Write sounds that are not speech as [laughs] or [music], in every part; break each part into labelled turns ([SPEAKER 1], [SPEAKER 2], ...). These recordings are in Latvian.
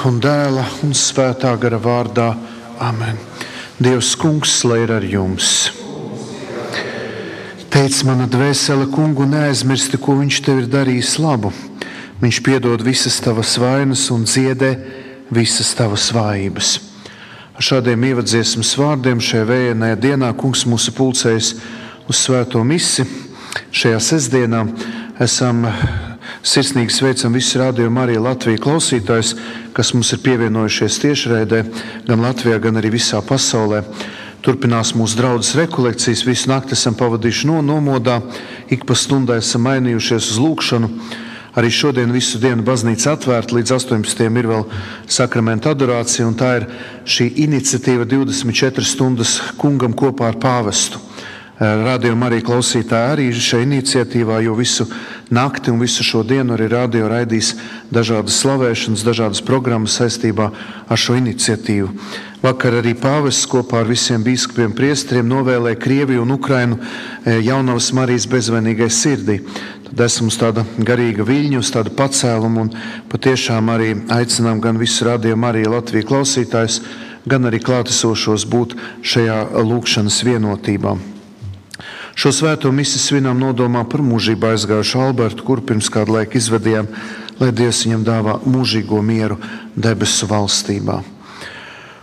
[SPEAKER 1] Un dēla un svētā gara vārdā. Amen. Dievs, kungs, lai ir ar jums. Teic, mana dvēsele, kungu, neaizmirsti, ko viņš tev ir darījis labu. Viņš piedod visas tavas vainas un dziedē visas tavas vājības. Ar šādiem ievadziesmas vārdiem šajā vējainajā dienā kungs mūsu pulcējas uz svēto misi. Šajā sestdienā esam Sirsnīgi sveicam visus rādījumu arī Latvijas klausītājus, kas mums ir pievienojušies tiešraidē, gan Latvijā, gan arī visā pasaulē. Turpinās mūsu draudzes rekolekcijas. Visu nakti esam pavadījuši no nomodā, ik pa stundai esam mainījušies uz lūgšanu. Arī šodien visu dienu baznīca atvērta, līdz 18. ir vēl sakramenta adorācija, un tā ir šī iniciatīva 24 stundas kungam kopā ar pāvestu. Radījuma arī klausītāji arī šajā iniciatīvā, jo visu nakti un visu šo dienu arī radio raidīs dažādas slavēšanas, dažādas programmas saistībā ar šo iniciatīvu. Vakar arī pāvests kopā ar visiem biskupiem priestriem novēlēja Krieviju un Ukrainu e, jaunavas Marijas bezvainīgai sirdī. Tad esam uz tāda garīga viļņa, uz tādu pacēlumu un patiešām arī aicinām gan visu radījumu arī Latviju klausītājus, gan arī klātesošos būt šajā lūkšanas vienotībā. Šo svēto misiju svinām nodomā par mūžībā aizgājušu Albertu, kur pirms kāda laika izvedījām, lai Dievs viņam dāvā mūžīgo mieru debesu valstībā.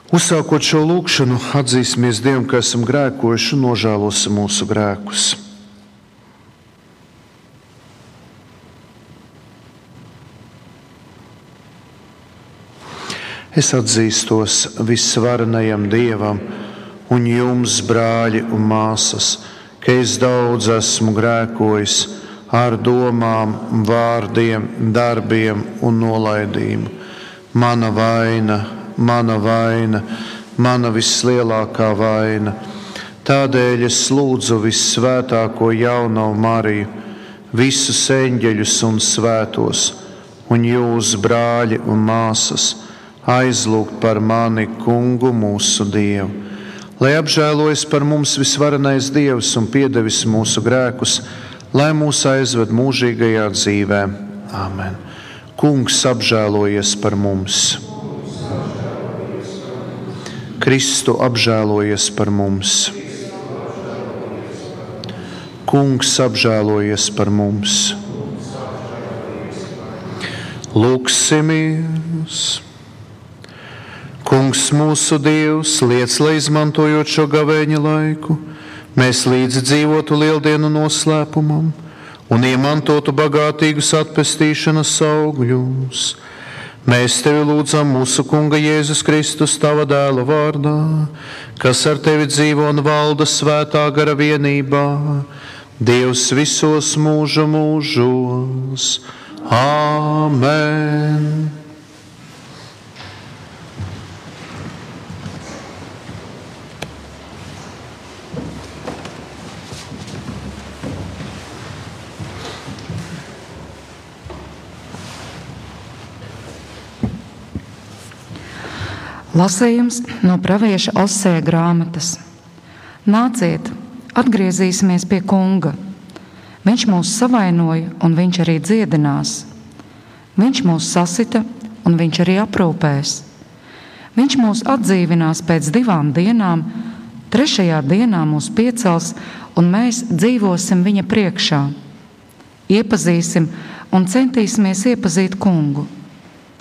[SPEAKER 1] Uzsākot šo lūkšanu, atzīsimies Dievam, ka esam grēkojuši un nožēlosim mūsu grēkus. Es atzīstos visvarenajam Dievam un jums, brāļi un māsas ka es daudz esmu grēkojis ar domām, vārdiem, darbiem un nolaidību. Mana vaina, mana vaina, mana vislielākā vaina. Tādēļ es lūdzu visvētāko jauno Mariju, visus eņģeļus un svētos, un jūs, brāļi un māsas, aizlūgt par mani, Kungu, mūsu Dievu lai apžēlojas par mums visvarenais Dievs un piedevis mūsu grēkus, lai mūs aizved mūžīgajā dzīvē. Āmen. Kungs apžēlojies par mums. Kristu apžēlojies par mums. Kungs apžēlojies par mums. Lūksimies! Kungs mūsu Dievs, liec, lai izmantojot šo gavēņa laiku, mēs līdzi dzīvotu lieldienu noslēpumam un iemantotu bagātīgus atpestīšanas augļus. Mēs tevi lūdzam mūsu Kunga Jēzus Kristus, tava dēla vārdā, kas ar tevi dzīvo un valda svētā gara vienībā, Dievs visos mūžu mūžos. Āmen!
[SPEAKER 2] Lasījums no pravieša Osēja grāmatas. Nāciet, atgriezīsimies pie kunga. Viņš mūs savainoja, un viņš arī dziedinās. Viņš mūs sasita, un viņš arī aprūpēs. Viņš mūs atdzīvinās pēc divām dienām, trešajā dienā mūs piecels, un mēs dzīvosim viņa priekšā. Iepazīsim un centīsimies iepazīt kungu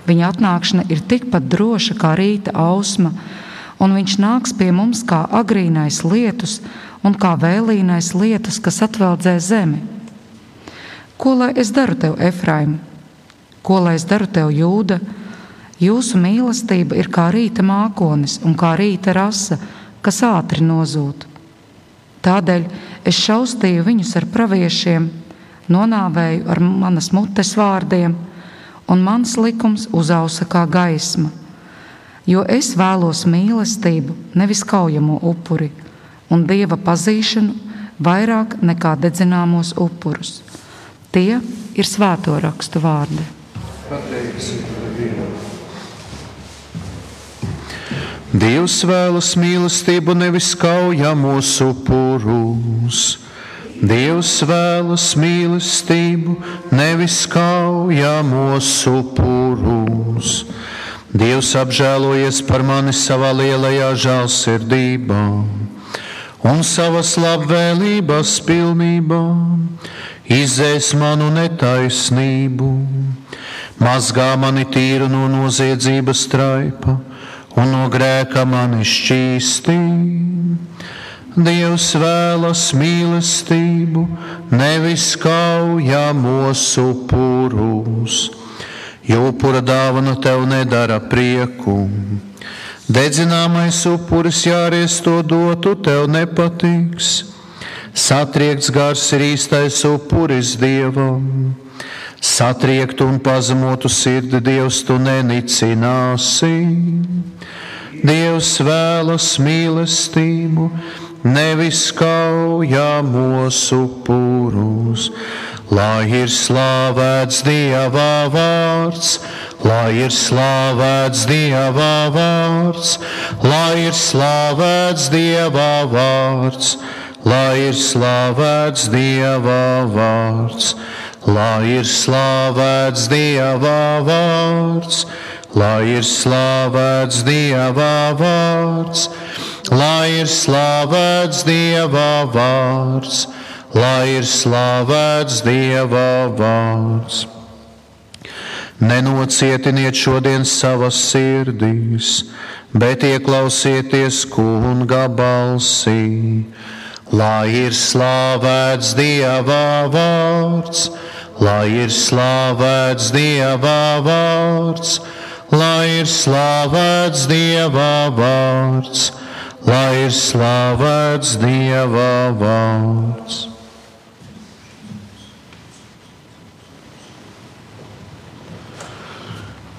[SPEAKER 2] Viņa atnākšana ir tikpat droša kā rīta ausma, un viņš nāks pie mums kā agrīnais lietus un kā vēlīnais lietus, kas atveldzē zemi. Ko lai es daru tev, Efraim? Ko lai es daru tev, Jūda? Jūsu mīlestība ir kā rīta mākonis un kā rīta rasa, kas ātri nozūd. Tādēļ es šaustīju viņus ar praviešiem, nonāvēju ar manas mutes vārdiem un mans likums uzausa kā gaisma. Jo es vēlos mīlestību, nevis kaujamo upuri, un dieva pazīšanu vairāk nekā dedzināmos upurus. Tie ir svēto rakstu vārdi.
[SPEAKER 1] Dievs vēlas mīlestību, nevis kaujamos upurus. Dievs vēlas mīlestību, nevis kaujamos upurus. upurus. Dievs apžēlojies par mani savā lielajā žēlsirdībā un savas labvēlības pilnībā izdzēs manu netaisnību, mazgā mani tīru no noziedzības traipa un no grēka mani šķīstī. Dievs vēlas mīlestību, nevis kaujamos upurus jo upura dāvana tev nedara prieku. Dedzināmais upuris jāries to dotu, tev nepatiks. Satriekts gars ir īstais upuris dievam. Satriektu un pazemotu sirdi Dievs tu nenicināsi. Dievs vēlas mīlestību, nevis kaujamos upurus. Lai ir slavēts Dieva vārds, lai ir slavēts Dieva vārds, lai ir slavēts Dieva vārds, lai ir slavēts Dieva vārds, lai ir slavēts Dieva vārds, lai ir slavēts Dieva vārds, lai ir slavēts Dieva vārds lai ir slavēts Dieva vārds. Nenocietiniet šodien savas sirdīs, bet ieklausieties kunga balsī. Lai ir slavēts Dieva vārds, lai ir slavēts Dieva vārds, lai ir slavēts Dieva vārds, lai ir slavēts Dieva vārds.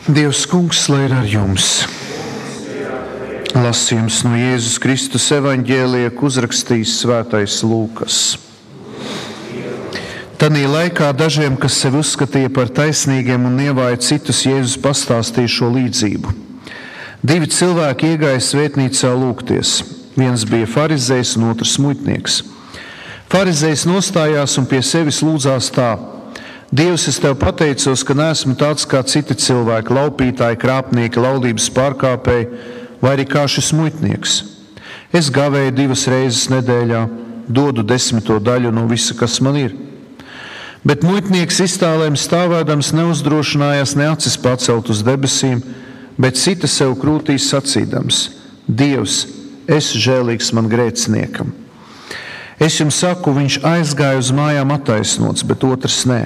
[SPEAKER 1] Dievs, kungs, lai ir ar jums! Lasījums no Jēzus Kristus evaņģēlija, ko uzrakstījis Svētais Lūkas. Tanī laikā dažiem, kas sevi uzskatīja par taisnīgiem un ievāja citus, Jēzus pastāstīja šo līdzību. Divi cilvēki iegāja svētnīcā lūgties. Viens bija farizējs un otrs muitnieks. Farizējs nostājās un pie sevis lūdzās tā: Dievs, es tev pateicos, ka neesmu tāds kā citi cilvēki, laupītāji, krāpnieki, laulības pārkāpēji vai arī kā šis muitnieks. Es gavēju divas reizes nedēļā, dodu desmito daļu no visa, kas man ir. Bet muitnieks iztālēm stāvēdams neuzdrošinājās ne acis pacelt uz debesīm, bet sita sev krūtīs sacīdams: Dievs, es žēlīgs man grēciniekam. Es jums saku, viņš aizgāja uz mājām attaisnots, bet otrs nē.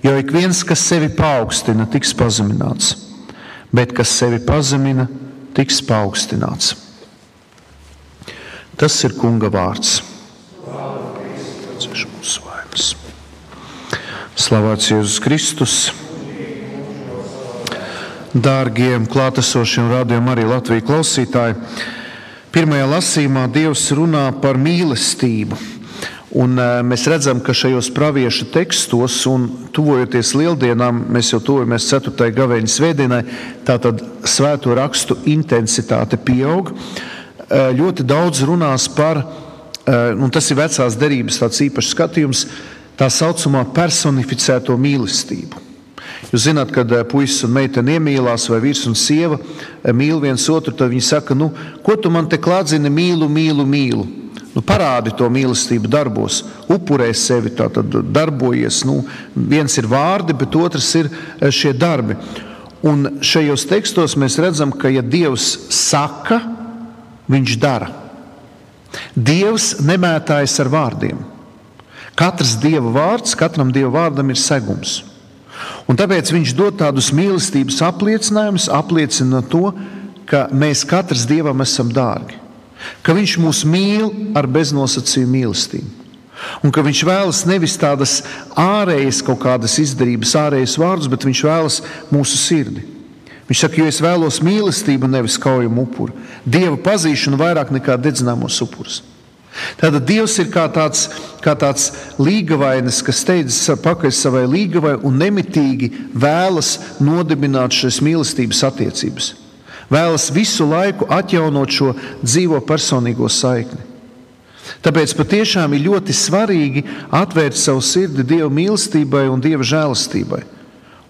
[SPEAKER 1] Jo ik viens, kas sevi paaugstina, tiks pazemināts, bet kas sevi pazemina, tiks paaugstināts. Tas ir Kunga vārds. Slavēts Jēzus Kristus! Dārgie klātesošie un rādījumi arī Latvijas klausītāji! Pirmajā lasījumā Dievs runā par mīlestību. Un, uh, mēs redzam, ka šajos praviešu tekstos, un tuvojoties lieldienām, mēs jau tuvojamies 4. gaveņa svētdienai, tātad svēto rakstu intensitāte pieaug. Uh, ļoti daudz runās par, uh, un tas ir vecās derības tāds īpašs skatījums, tā saucamā personificēto mīlestību. Jūs zināt, kad puisis un meitene iemīlās, vai vīrs un sieva mīl viens otru, tad viņi saka, nu, ko tu man te klādzini, mīlu, mīlu, mīlu. Nu, parādi to mīlestību darbos, upurē sevi, tātad darbojies. Nu, viens ir vārdi, bet otrs ir e, šie darbi. Un šajos tekstos mēs redzam, ka ja Dievs saka, viņš dara. Dievs nemētājas ar vārdiem. Katrs dieva vārds, katram dieva vārdam ir segums. Un tāpēc viņš dod tādus mīlestības apliecinājumus, apliecina to, ka mēs katrs dievam esam dārgi ka Viņš mūs mīl ar beznosacījumu mīlestību. Un ka viņš vēlas nevis tādas ārējas kaut kādas izdarības, ārējas vārdus, bet viņš vēlas mūsu sirdi. Viņš saka, jo es vēlos mīlestību, nevis kaujumu upuru. Dieva pazīšanu vairāk nekā dedzināmos upurus. Tātad Dievs ir kā tāds, kā tāds līgavainis, kas steidzas pakaļ savai līgavai un nemitīgi vēlas nodibināt šīs mīlestības attiecības vēlas visu laiku atjaunot šo dzīvo personīgo saikni. Tāpēc patiešām ir ļoti svarīgi atvērt savu sirdi Dieva mīlestībai un Dieva žēlastībai.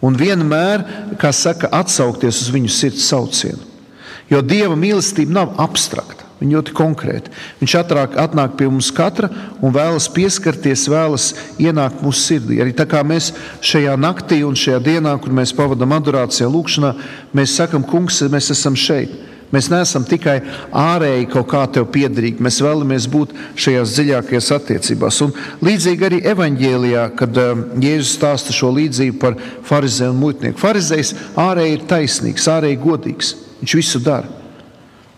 [SPEAKER 1] un vienmēr, kā saka, atsaukties uz viņu sirds saucienu. Jo Dieva mīlestība nav abstrakta. Viņa ļoti konkrēti. Viņš atrāk, atnāk pie mums katra un vēlas pieskarties, vēlas ienākt mūsu sirdī. Arī tā kā mēs šajā naktī un šajā dienā, kur mēs pavadām adorācijā, lūkšanā, mēs sakam, kungs, mēs esam šeit. Mēs neesam tikai ārēji kaut kā tev piederīgi, mēs vēlamies būt šajās dziļākajās attiecībās. Un līdzīgi arī evanģēlijā, kad um, Jēzus stāsta šo līdzību par farizēju un muitnieku. Farizējs ārēji ir taisnīgs, ārēji godīgs. Viņš visu dara.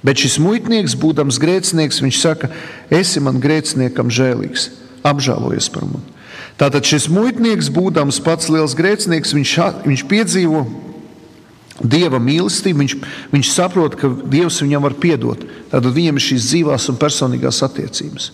[SPEAKER 1] Bet šis muitnieks, būdams grēcinieks, viņš saka, esi man grēciniekam žēlīgs, apžēlojies par mani. Tātad šis muitnieks, būdams pats liels grēcinieks, viņš, viņš piedzīvo Dieva mīlestību, viņš, viņš saprot, ka Dievs viņam var piedot. Tad viņam ir šīs dzīvās un personīgās attiecības.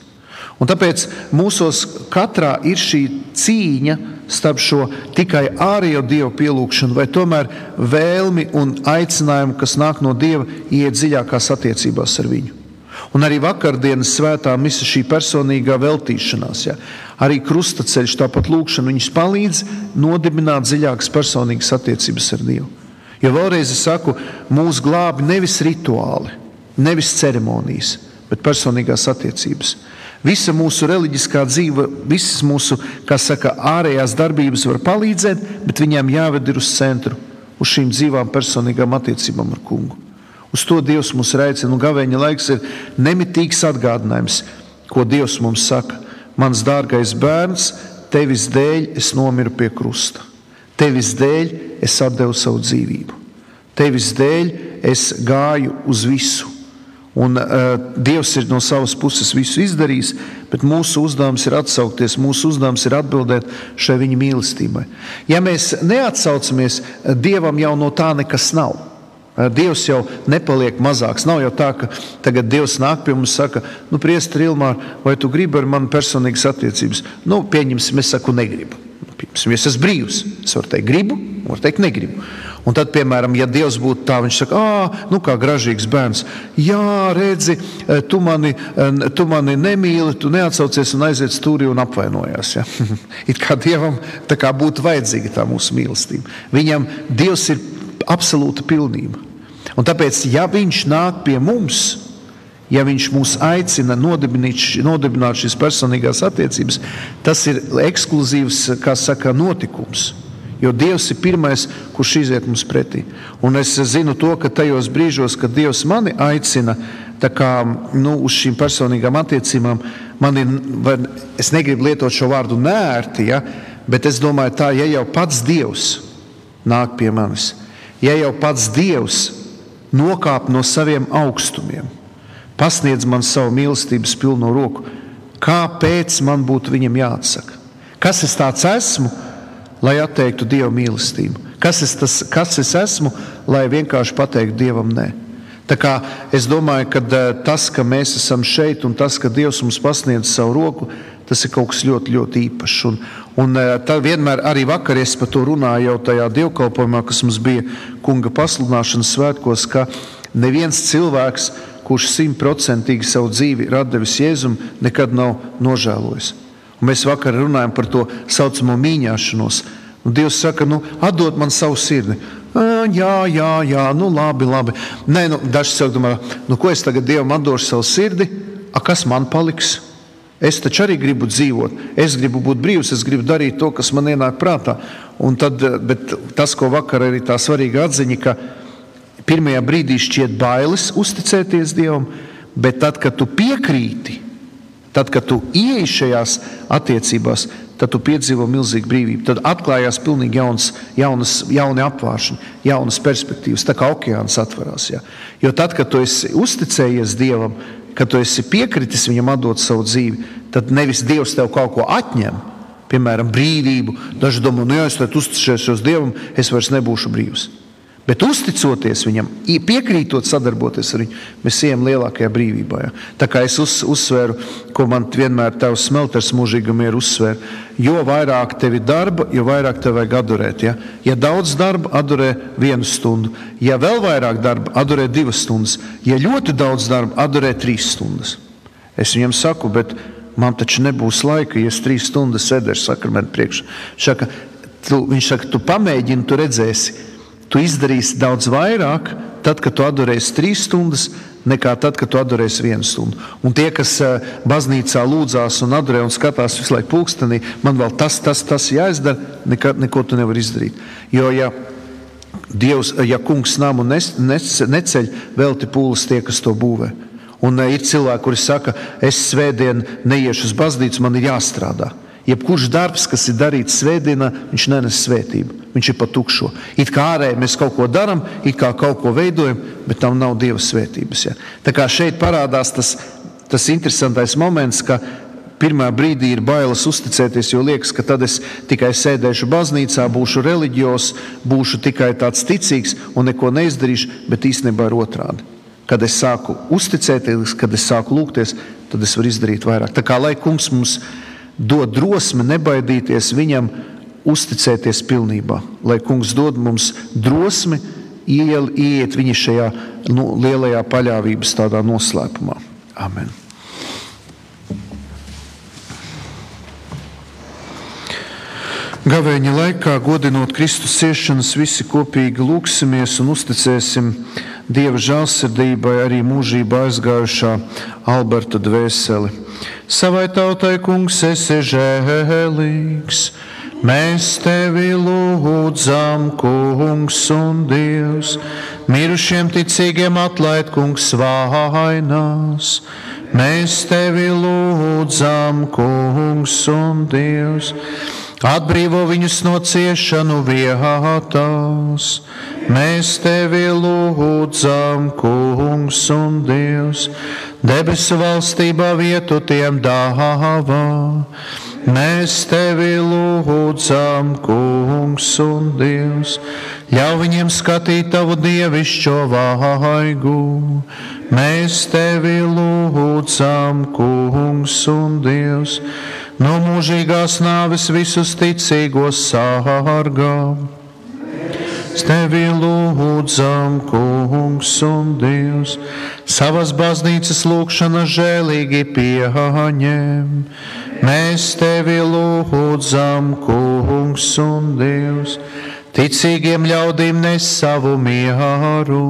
[SPEAKER 1] Un tāpēc mūsos katrā ir šī cīņa starp šo tikai ārējo dievu pielūgšanu, vai tomēr vēlmi un aicinājumu, kas nāk no dieva, iet dziļākās attiecībās ar viņu. Un arī vakardienas svētā misa šī personīgā veltīšanās, ja, arī krustaceļš, tāpat lūkšana, viņus palīdz nodibināt dziļākas personīgas attiecības ar Dievu. Jo vēlreiz es saku, mūsu glābi nevis rituāli, nevis ceremonijas, bet personīgās attiecības. Visa mūsu reliģiskā dzīve, visas mūsu saka, ārējās darbības var palīdzēt, bet viņām jāved uz centru, uz šīm dzīvām personīgām attiecībām ar kungu. Uz to Dievs mūs aicina, un gavēņa laiks ir nemitīgs atgādinājums, ko Dievs mums saka. Mans dārgais bērns, tevis dēļ es nomiru pie krusta. Tevis dēļ es devu savu dzīvību. Tevis dēļ es gāju uz visu. Un, uh, Dievs ir no savas puses visu izdarījis, bet mūsu uzdevums ir atsaukties, mūsu uzdevums ir atbildēt šai viņa mīlestībai. Ja mēs neatsaucamies, Dievam jau no tā nekas nav. Dievs jau nepaliek mazāks. Nav jau tā, ka tagad Dievs nāk pie mums un saka, nu, Priester, Ilmār, vai tu gribi ar mani personīgas attiecības? Nu, pieņemsim, es saku, negribu. Piemēram, es esmu brīvs. Es varu teikt, gribu, varu teikt, negribu. Un tad, piemēram, ja Dievs būtu tā, viņš saka, ah, nu kā gražīgs bērns, jā, redzi, tu mani, tu mani nemīli, tu neatsaucies un aiziet stūri un apvainojās. Ja? [laughs] It kā Dievam kā būtu vajadzīga tā mūsu mīlestība. Viņam Dievs ir absolūta pilnība. Un tāpēc, ja Viņš nāk pie mums, ja viņš mūs aicina nodibināt šīs personīgās attiecības, tas ir ekskluzīvs saka, notikums. Jo Dievs ir pirmais, kurš iziet mums pretī. Un es zinu to, ka tajos brīžos, kad Dievs mani aicina kā, nu, uz šīm personīgām attiecībām, man ir, es negribu lietot šo vārdu nērti, ja, bet es domāju, tā, ja jau pats Dievs nāk pie manis, ja jau pats Dievs nokāp no saviem augstumiem, pasniedz man savu mīlestības pilno roku. Kāpēc man būtu viņam jāatsaka? Kas es tāds esmu, lai atteiktu Dieva mīlestību? Kas es, tas, kas es esmu, lai vienkārši pateiktu Dievam nē? Tā kā es domāju, ka eh, tas, ka mēs esam šeit un tas, ka Dievs mums pasniedz savu roku, tas ir kaut kas ļoti, ļoti īpašs. Un, un eh, tā vienmēr arī vakar es par to runāju jau tajā dievkalpojumā, kas mums bija kunga pasludināšanas svētkos, ka neviens cilvēks kurš simtprocentīgi savu dzīvi ir devis Jēzum, nekad nav nožēlojis. Un mēs vakar runājam par to saucamo mīņāšanos. Un Dievs saka, nu, atdod man savu sirdi. Jā, jā, jā, nu labi, labi. Nē, nu, daži saka, domā, nu, ko es tagad Dievam atdošu savu sirdi, a kas man paliks? Es taču arī gribu dzīvot, es gribu būt brīvs, es gribu darīt to, kas man ienāk prātā. Un tad, tas, ko vakar arī tā svarīga atziņa, ka Pirmajā brīdī šķiet bailes uzticēties Dievam, bet tad, kad tu piekrīti, tad, kad tu ieej šajās attiecībās, tad tu piedzīvo milzīgu brīvību. Tad atklājās pilnīgi jauns, jaunas, jauni apvāršņi, jaunas perspektīvas, tā kā okeāns atverās. Ja? Jo tad, kad tu esi uzticējies Dievam, kad tu esi piekritis Viņam atdot savu dzīvi, tad nevis Dievs tev kaut ko atņem, piemēram, brīvību. Daži domā, nu, ja es uzticēšos Dievam, es vairs nebūšu brīvs. Bet uzticoties viņam, piekrītot sadarboties ar viņu, mēs ejam lielākajā brīvībā. Ja? Tā kā es uz, uzsveru, ko man vienmēr tevs smelters mūžīgam ir uzsver, jo vairāk tev ir darba, jo vairāk tev vajag adorēt. Ja, ja daudz darba, adorē vienu stundu. Ja vēl vairāk darba, adorē divas stundas. Ja ļoti daudz darba, adorē trīs stundas. Es viņam saku, bet man taču nebūs laika, ja es trīs stundas sēdēšu sakramentu priekšā. viņš saka, tu pamēģini, tu redzēsi, tu izdarīsi daudz vairāk, tad, kad tu adorēsi trīs stundas, nekā tad, kad tu adorēsi vienu stundu. Un tie, kas eh, baznīcā lūdzās un adorē un skatās visu laiku pulkstenī, man vēl tas, tas, tas jāizdara, neko, neko tu nevari izdarīt. Jo, ja Dievs, ja kungs namu neceļ, velti pūles tie, kas to būvē. Un eh, ir cilvēki, kuri saka, es svētdien neiešu uz baznīcu, man ir jāstrādā. Jebkurš darbs, kas ir darīts svētdienā, viņš nenes svētību. Viņš ir pa tukšo. It kā ārēji mēs kaut ko darām, it kā kaut ko veidojam, bet tam nav dieva svētības. Ja. Tā kā šeit parādās tas, tas interesantais moments, ka pirmā brīdī ir bailes uzticēties, jo liekas, ka tad es tikai sēdēšu baznīcā, būšu reliģijos, būšu tikai tāds ticīgs un neko neizdarīšu, bet īstenībā ir otrādi. Kad es sāku uzticēties, kad es sāku lūgties, tad es varu izdarīt vairāk. Tā kā lai kungs mums dod drosmi nebaidīties viņam, uzticēties pilnībā. Lai kungs dod mums drosmi ieiet viņa šajā nu, lielajā paļāvības tādā noslēpumā. Amen. Gavēņa laikā, godinot Kristus ciešanas, visi kopīgi lūksimies un uzticēsim Dieva žēlsirdībai arī mūžībā aizgājušā Alberta dvēseli. Savai tautai, kungs, esi žēlīgs. Mēs tevi lūdzam, kungs un dievs, mirušiem ticīgiem atlaid, kungs, vainās. Mēs tevi lūdzam, kungs un dievs. Atbrīvo viņus no ciešanu vietās. Mēs tevi lūdzam, kungs un dievs, debesu valstībā vietu tiem dāvā. Mēs tevi lūdzam, kungs un dievs, ļauj viņiem skatīt tavu dievišķo vaigu. Mēs tevi lūdzam, kungs un dievs no mūžīgās nāves visus ticīgos sārgā. Tevi lūdzam, kungs un dievs, savas baznīcas lūgšana žēlīgi pieņem. Mēs tevi lūdzam, kungs un dievs, ticīgiem ļaudīm nes savu mieru.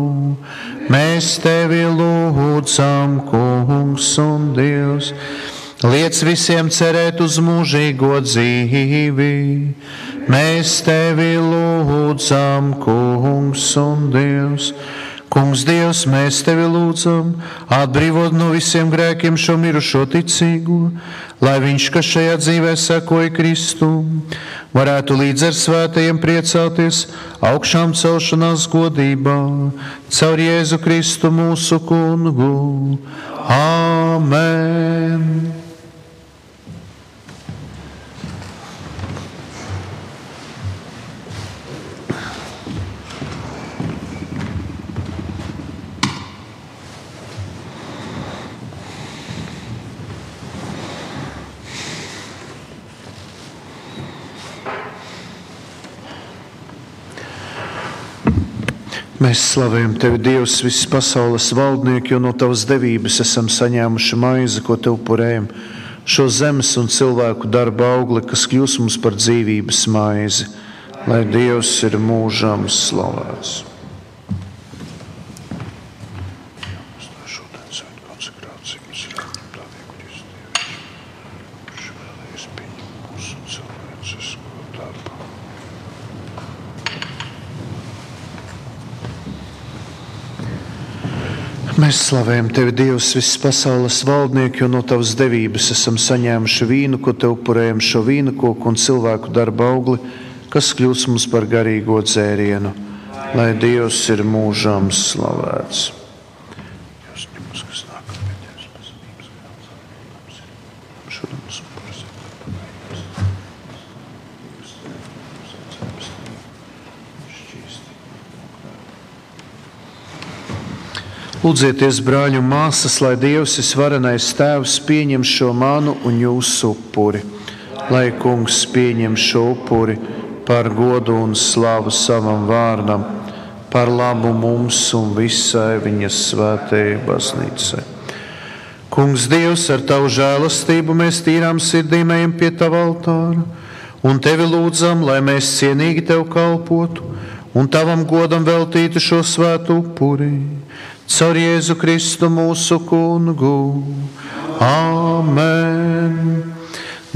[SPEAKER 1] Mēs tevi lūdzam, kungs un dievs Liec visiem cerēt uz mūžīgo dzīvi. Mēs tevi lūdzam, Kungs un Dievs. Kungs, Dievs, mēs tevi lūdzam, atbrīvot no visiem grēkiem šo mirušo ticīgo, lai viņš, kas šajā dzīvē sekoja Kristum, varētu līdz ar svētajiem priecāties augšām celšanās godībā, caur Jēzu Kristu mūsu kungu. Āmen! Mēs slavējam Tevi, Dievs, visas pasaules valdnieki, jo no Tavas devības esam saņēmuši maizi, ko Tev upurējam, šo zemes un cilvēku darba augli, kas kļūs mums par dzīvības maizi, lai Dievs ir mūžām slavēts. Mēs slavējam Tevi, Dievs, visas pasaules valdnieki, jo no Tavas devības esam saņēmuši vīnu, ko Tev upurējam šo vīnu koku un cilvēku darba augli, kas kļūst mums par garīgo dzērienu, lai Dievs ir mūžām slavēts. Lūdzieties, brāļi un māsas, lai Dievs visvarenais Tēvs pieņem šo manu un jūsu upuri, lai Kungs pieņem šo upuri par godu un slavu savam vārdam, par labu mums un visai viņa svētajai baznīcai. Kungs, Dievs, ar tavu žēlastību mēs tīrām sirdīm ejam pie tava altāra un tevi lūdzam, lai mēs cienīgi tev kalpotu un tavam godam veltītu šo svētu upuri. Caur Jēzu Kristu mūsu kungu. Āmen!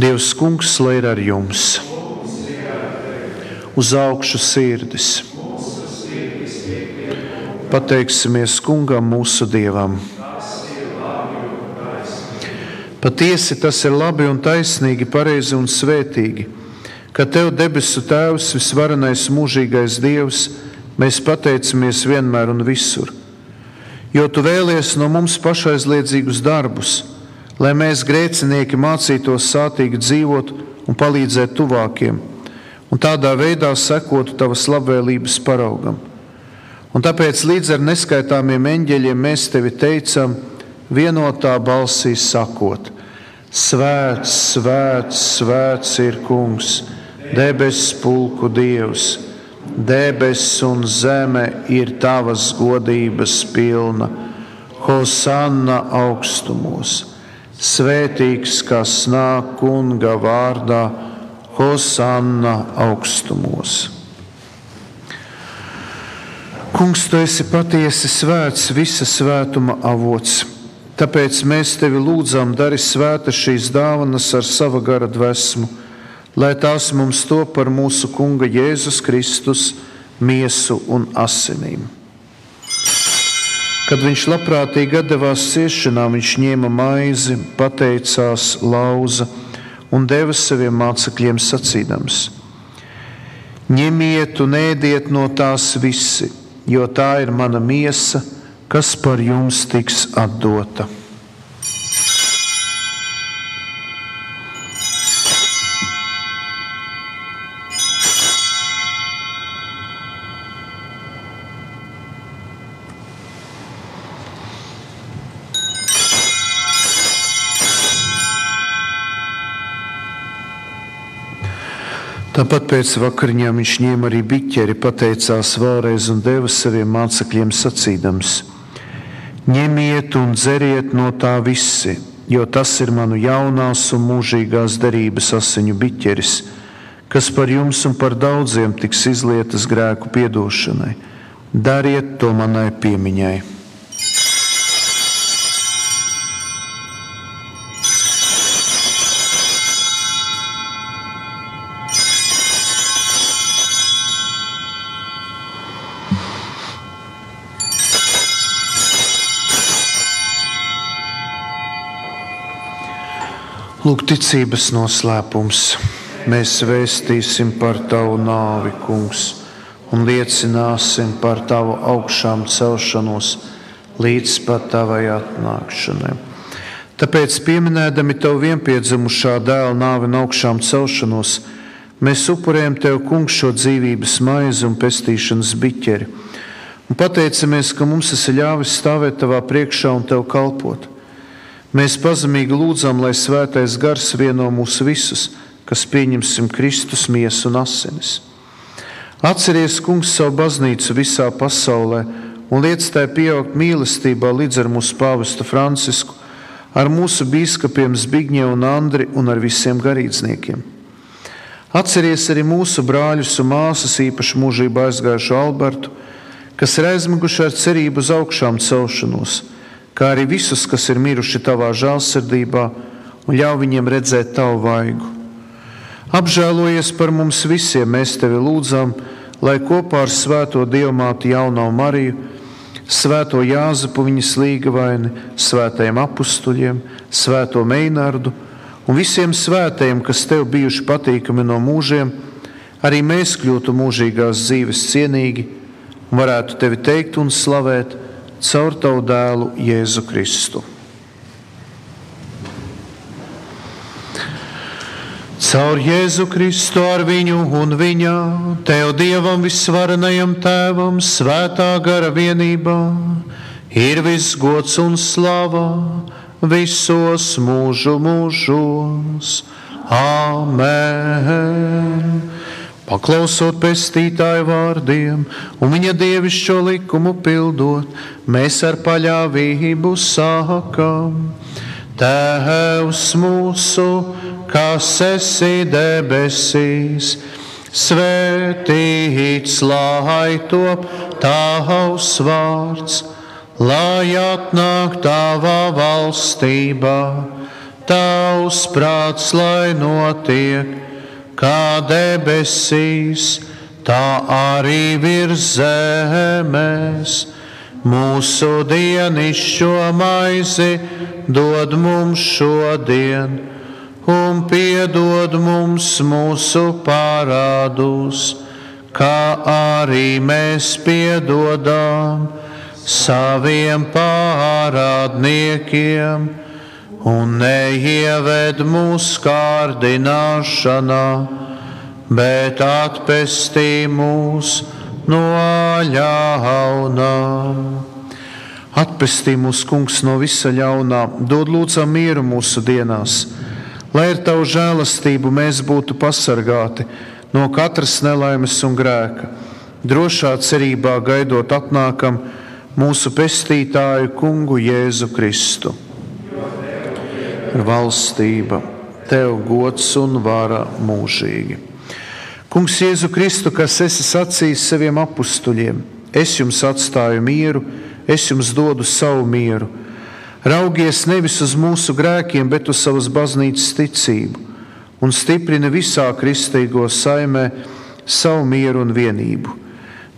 [SPEAKER 1] Dievs kungs, lai ir ar jums! Uz augšu sirdis! Pateiksimies kungam mūsu dievam! Patiesi tas ir labi un taisnīgi, pareizi un svētīgi ka Tev, debesu Tēvs, visvarenais mūžīgais Dievs, mēs pateicamies vienmēr un visur. Jo Tu vēlies no mums pašaizliedzīgus darbus, lai mēs grēcinieki mācītos sātīgi dzīvot un palīdzēt tuvākiem, un tādā veidā sekotu Tavas labvēlības paraugam. Un tāpēc līdz ar neskaitāmiem eņģeļiem mēs Tevi teicam, vienotā balsī sakot: Svēts, svēts, svēts ir Kungs! debesu pulku Dievs, debesis un zeme ir tavas godības pilna. Hosanna augstumos, svētīgs, kas nāk kunga vārdā, Hosanna augstumos. Kungs, tu esi patiesi svēts, visa svētuma avots. Tāpēc mēs tevi lūdzam, dari svētas šīs dāvanas ar sava gara dvēsmu lai tās mums to par mūsu Kunga Jēzus Kristus miesu un asinīm. Kad viņš labprātīgi devās ciešanā, viņš ņēma maizi, pateicās, lauza un deva saviem mācekļiem sacīdams: Ņemiet un ēdiet no tās visi, jo tā ir mana miesa, kas par jums tiks atdota. Tāpat pēc vakariņām viņš ņēma arī biķeri, pateicās vēlreiz un deva saviem mācekļiem sacīdams: Ņemiet un dzeriet no tā visi, jo tas ir manu jaunās un mūžīgās derības asiņu biķeris, kas par jums un par daudziem tiks izlietas grēku piedošanai. Dariet to manai piemiņai! Lūk, ticības noslēpums. Mēs vēstīsim par tavu nāvi, kungs, un liecināsim par tavu augšām celšanos līdz pat tavai atnākšanai. Tāpēc, pieminēdami tavu vienpiedzimušā dēla nāvi un augšām celšanos, mēs upurējam tev, kungs, šo dzīvības maizi un pestīšanas biķeri. Un pateicamies, ka mums esi ļāvis stāvēt tavā priekšā un tev kalpot. Mēs pazemīgi lūdzam, lai svētais gars vieno mūs visus, kas pieņemsim Kristus miesu un asinis. Atceries, kungs, savu baznīcu visā pasaulē un liec tai pieaugt mīlestībā līdz ar mūsu pāvestu Francisku, ar mūsu biskupiem Zbigņevu un Andri un ar visiem garīdzniekiem. Atceries arī mūsu brāļus un māsas, īpaši mūžībā aizgājušo Albertu, kas ir aizmiguši ar cerību uz augšām celšanos kā arī visus, kas ir miruši tavā žēlsirdībā, un ļauj viņiem redzēt tavu vaigu. Apžēlojies par mums visiem, mēs tevi lūdzam, lai kopā ar Svēto Dievmāti Jauno Mariju, Svēto Jāzepu viņas līgavaini, Svētajiem apstuļiem, Svēto Meinārdu un visiem svētajiem, kas tev bijuši patīkami no mūžiem, arī mēs kļūtu mūžīgās dzīves cienīgi un varētu tevi teikt un slavēt caur tavu dēlu Jēzu Kristu. Caur Jēzu Kristu ar viņu un viņa, Tev Dievam visvarenajam Tēvam, svētā gara vienībā, ir viss gods un slava visos mūžu mūžos. Amen! Paklausot pestītāju vārdiem un viņa dievišķo likumu pildot, mēs ar paļāvību sākam. Tēvs mūsu, kas esi debesīs, svētīts lai top tavs vārds, lai atnāk tava valstība, tavs prāts, lai notiek, kā debesīs, tā arī virs zemes. Mūsu dienišķo maizi dod mums šodien un piedod mums mūsu parādus, kā arī mēs piedodam saviem pārādniekiem, un neieved mūsu kārdināšanā, bet atpestī mūs no ļaunā. Atpestī mūsu kungs no visa ļaunā, dod lūdzam mieru mūsu dienās lai ar tavu žēlastību mēs būtu pasargāti no katras nelaimes un grēka, drošā cerībā gaidot atnākam mūsu pestītāju kungu Jēzu Kristu. Valstība, tev gods un vara mūžīgi. Kungs Jēzu Kristu, kas esi sacījis saviem apstuļiem, es jums atstāju mieru, es jums dodu savu mieru Raugies nevis uz mūsu grēkiem, bet uz savas baznīcas ticību un stiprini visā kristīgo saimē savu mieru un vienību.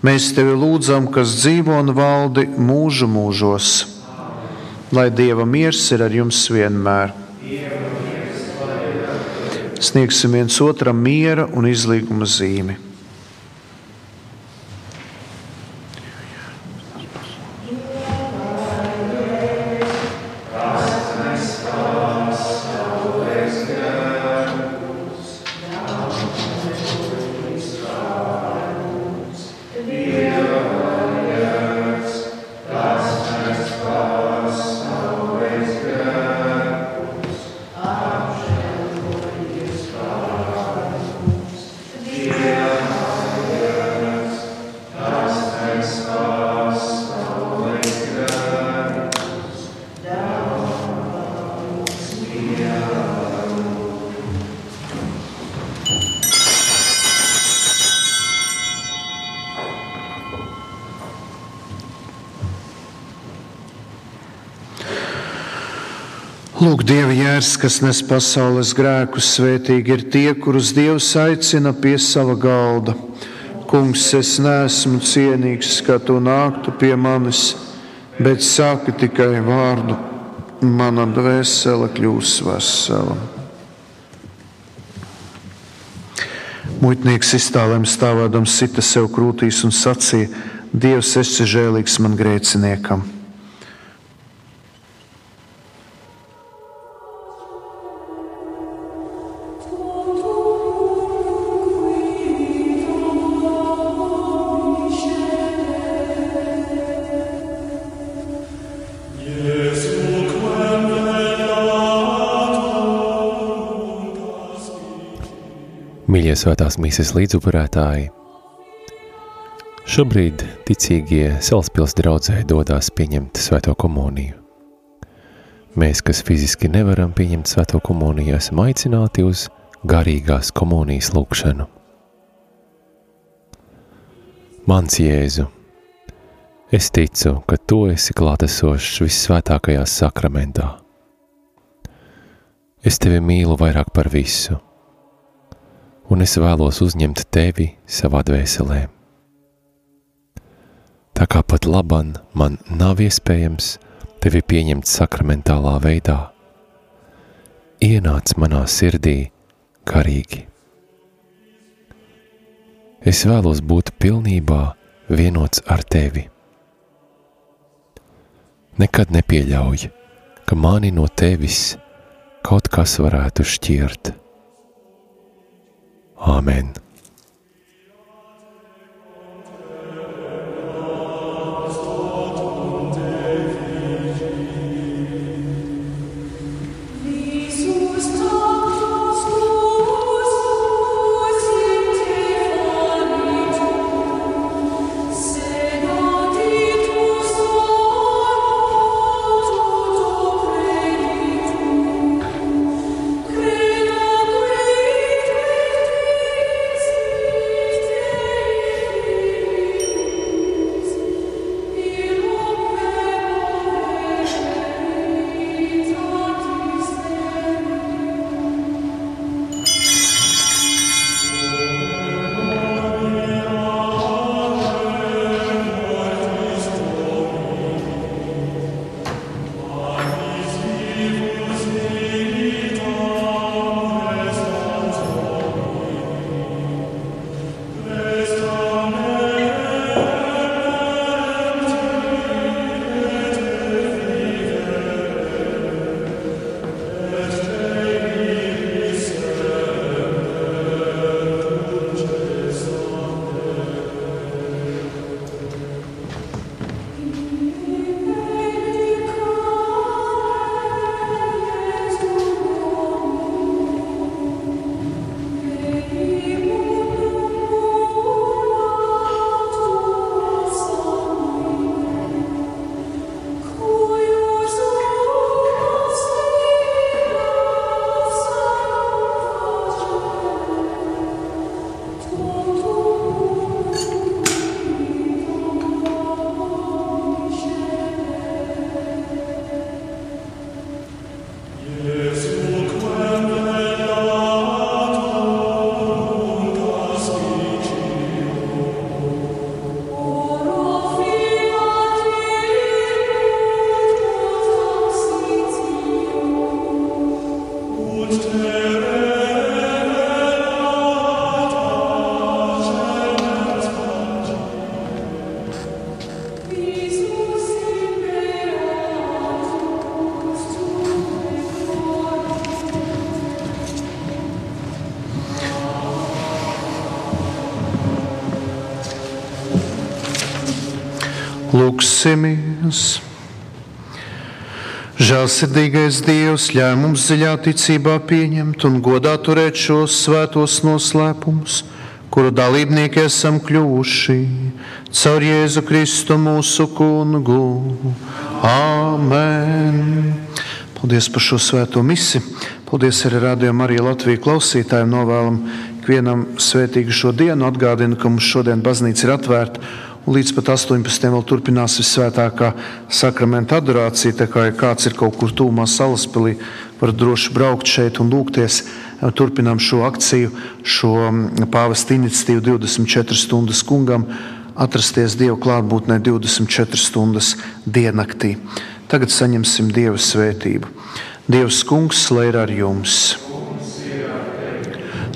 [SPEAKER 1] Mēs tevi lūdzam, kas dzīvo un valdi mūžu mūžos, lai Dieva miers ir ar jums vienmēr. Sniegsim viens otram miera un izlīguma zīmi. Lūk, Dieva jērs, kas nes pasaules grēkus, svētīgi ir tie, kurus Dievs aicina pie sava galda. Kungs, es neesmu cienīgs, ka tu nāktu pie manis, bet saki tikai vārdu, mana dvēsele kļūs vesela. Muitnieks iztālēm stāvādams sita sev krūtīs un sacīja: Dievs, esi žēlīgs man grēciniekam!
[SPEAKER 3] Svētās mīsas līdzupurētāji, šobrīd ticīgie Salaspils draudzē dodās pieņemt svēto komuniju. Mēs, kas fiziski nevaram pieņemt svēto komuniju, esam aicināti uz garīgās komunijas lūkšanu. Mans Jēzu, es ticu, ka Tu esi klātesošs vissvētākajā sakramentā. Es Tevi mīlu vairāk par visu – un es vēlos uzņemt tevi savā dvēselē. Tā kā pat laban man nav iespējams tevi pieņemt sakramentālā veidā, ienāc manā sirdī garīgi. Es vēlos būt pilnībā vienots ar tevi. Nekad nepieļauj, ka mani no tevis kaut kas varētu šķirt Amen.
[SPEAKER 1] Lūksimies! Žēlsirdīgais Dievs ļauj mums dziļā ticībā pieņemt un godā turēt šos svētos noslēpumus, kuru dalībnieki esam kļuvuši caur Jēzu Kristu mūsu kungu. Āmen! Paldies par šo svēto misi! Paldies arī rādījumam, arī Latvijas klausītājiem. Novēlam ikvienam svētīgu šo dienu. Atgādinu, ka mums šodien baznīca ir atvērta Līdz pat 18. vēl turpinās visvētākā sakramenta adorācija. Tā kā ja kāds ir kaut kur tūmā salaspēlī, var droši braukt šeit un lūgties. Turpinām šo akciju, šo mm, pāvesta iniciatīvu 24 stundas kungam, atrasties Dieva klātbūtnē 24 stundas diennaktī. Tagad saņemsim Dieva svētību. Dievs kungs, lai ir ar jums!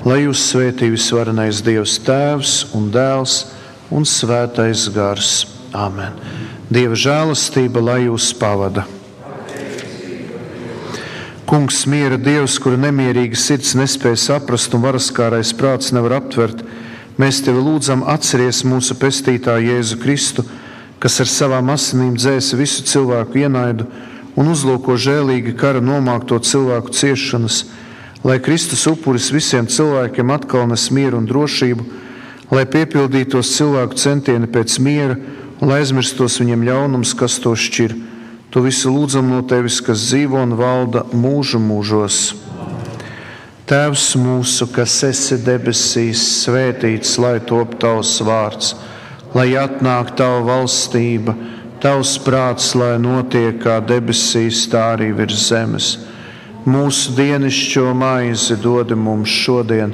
[SPEAKER 1] Lai jūs svētī visvarenais Dievs Tēvs un Dēls! Un svētais gars. Amen. Dieva žēlastība, lai jūs pavada. Kungs, miera Dievs, kura nemierīga sirds nespēja saprast un varaskārais prāts nevar aptvert, mēs tevi lūdzam atceries mūsu pestītāju Jēzu Kristu, kas ar savām asinīm dzēsa visu cilvēku ienaidu un uzlūko žēlīgi kara nomākto cilvēku ciešanas, lai Kristus upuris visiem cilvēkiem atkal nes mieru un drošību lai piepildītos cilvēku centieni pēc miera un aizmirstos viņiem ļaunums, kas to šķir. To visu lūdzam no tevis, kas dzīvo un valda mūžu mūžos. Tēvs mūsu, kas esi debesīs, svētīts, lai top tavs vārds, lai atnāk tava valstība, tavs prāts, lai notiek kā debesīs, tā arī virs zemes. Mūsu dienascho maizi dod mums šodien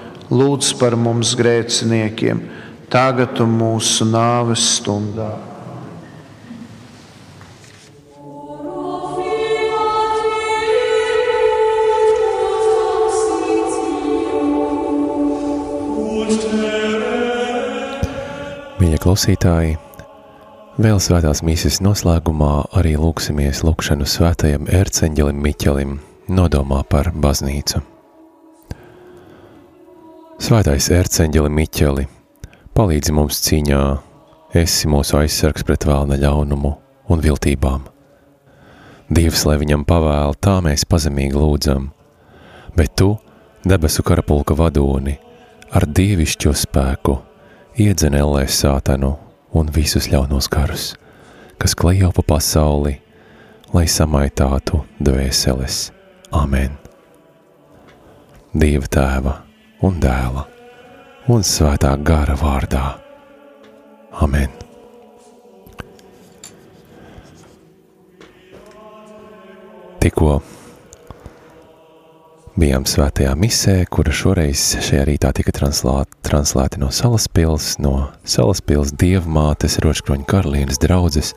[SPEAKER 1] Lūdz par mums grēciniekiem, tagad un mūsu nāves stundā.
[SPEAKER 3] Mīļie klausītāji, vēl svētās mīsīs noslēgumā arī lūksimies lūkšanu svētajam ērceņģelim Miķelim, nodomā par baznīcu. Svētais ērceņģeli Miķeli, palīdzi mums cīņā, esi mūsu aizsargs pret vēlna ļaunumu un viltībām. Dievs, lai viņam pavēl, tā mēs pazemīgi lūdzam, bet tu, debesu karapulka vadoni, ar dievišķo spēku iedzen ellē sātanu un visus ļaunos karus, kas klejo pa pasauli, lai samaitātu dvēseles. Amen. Dieva tēva un dēla un svētā gara vārdā. Amen. Tikko bijām svētajā misē, kura šoreiz šajā rītā tika translēta no Salaspils, no Salaspils dievmātes Ročkroņa karalienes draudzes,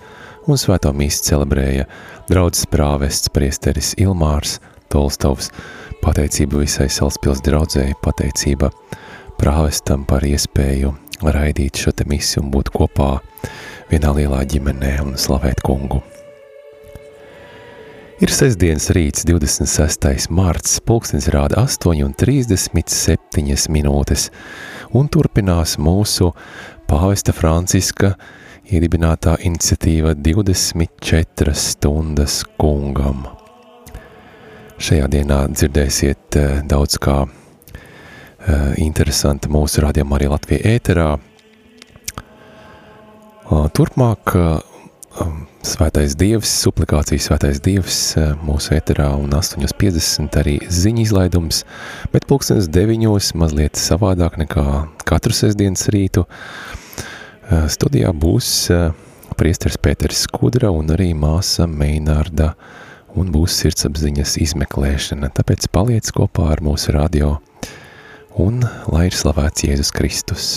[SPEAKER 3] un svēto misi celebrēja draudzes prāvests priesteris Ilmārs Tolstovs, pateicība visai Salaspils draudzēji, pateicība prāvestam par iespēju raidīt šo te misi un būt kopā vienā lielā ģimenē un slavēt kungu. Ir sestdienas rīts, 26. marts, pulkstens rāda 8,37 minūtes, un turpinās mūsu pāvesta Franciska iedibinātā iniciatīva 24 stundas kungam. Šajā dienā dzirdēsiet eh, daudz kā eh, interesanti mūsu rādījumā arī Latvija ēterā. Turpmāk svētais Dievs, suplikācijas svētais Dievs mūsu eterā un 8.50 arī ziņa izlaidums, bet pulkstenes 9. mazliet savādāk nekā katru sestdienas rītu. Studijā būs priesteris Pēteris Skudra un arī māsa Meinārda un būs sirdsapziņas izmeklēšana, tāpēc paliec kopā ar mūsu radio un lai ir slavēts Jēzus Kristus.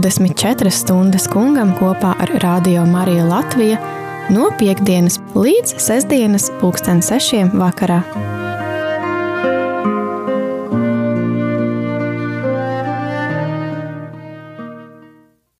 [SPEAKER 4] 24 stundas kungam kopā ar Radio Mariju Latviju no piekdienas līdz sestdienas pulksten sešiem vakarā.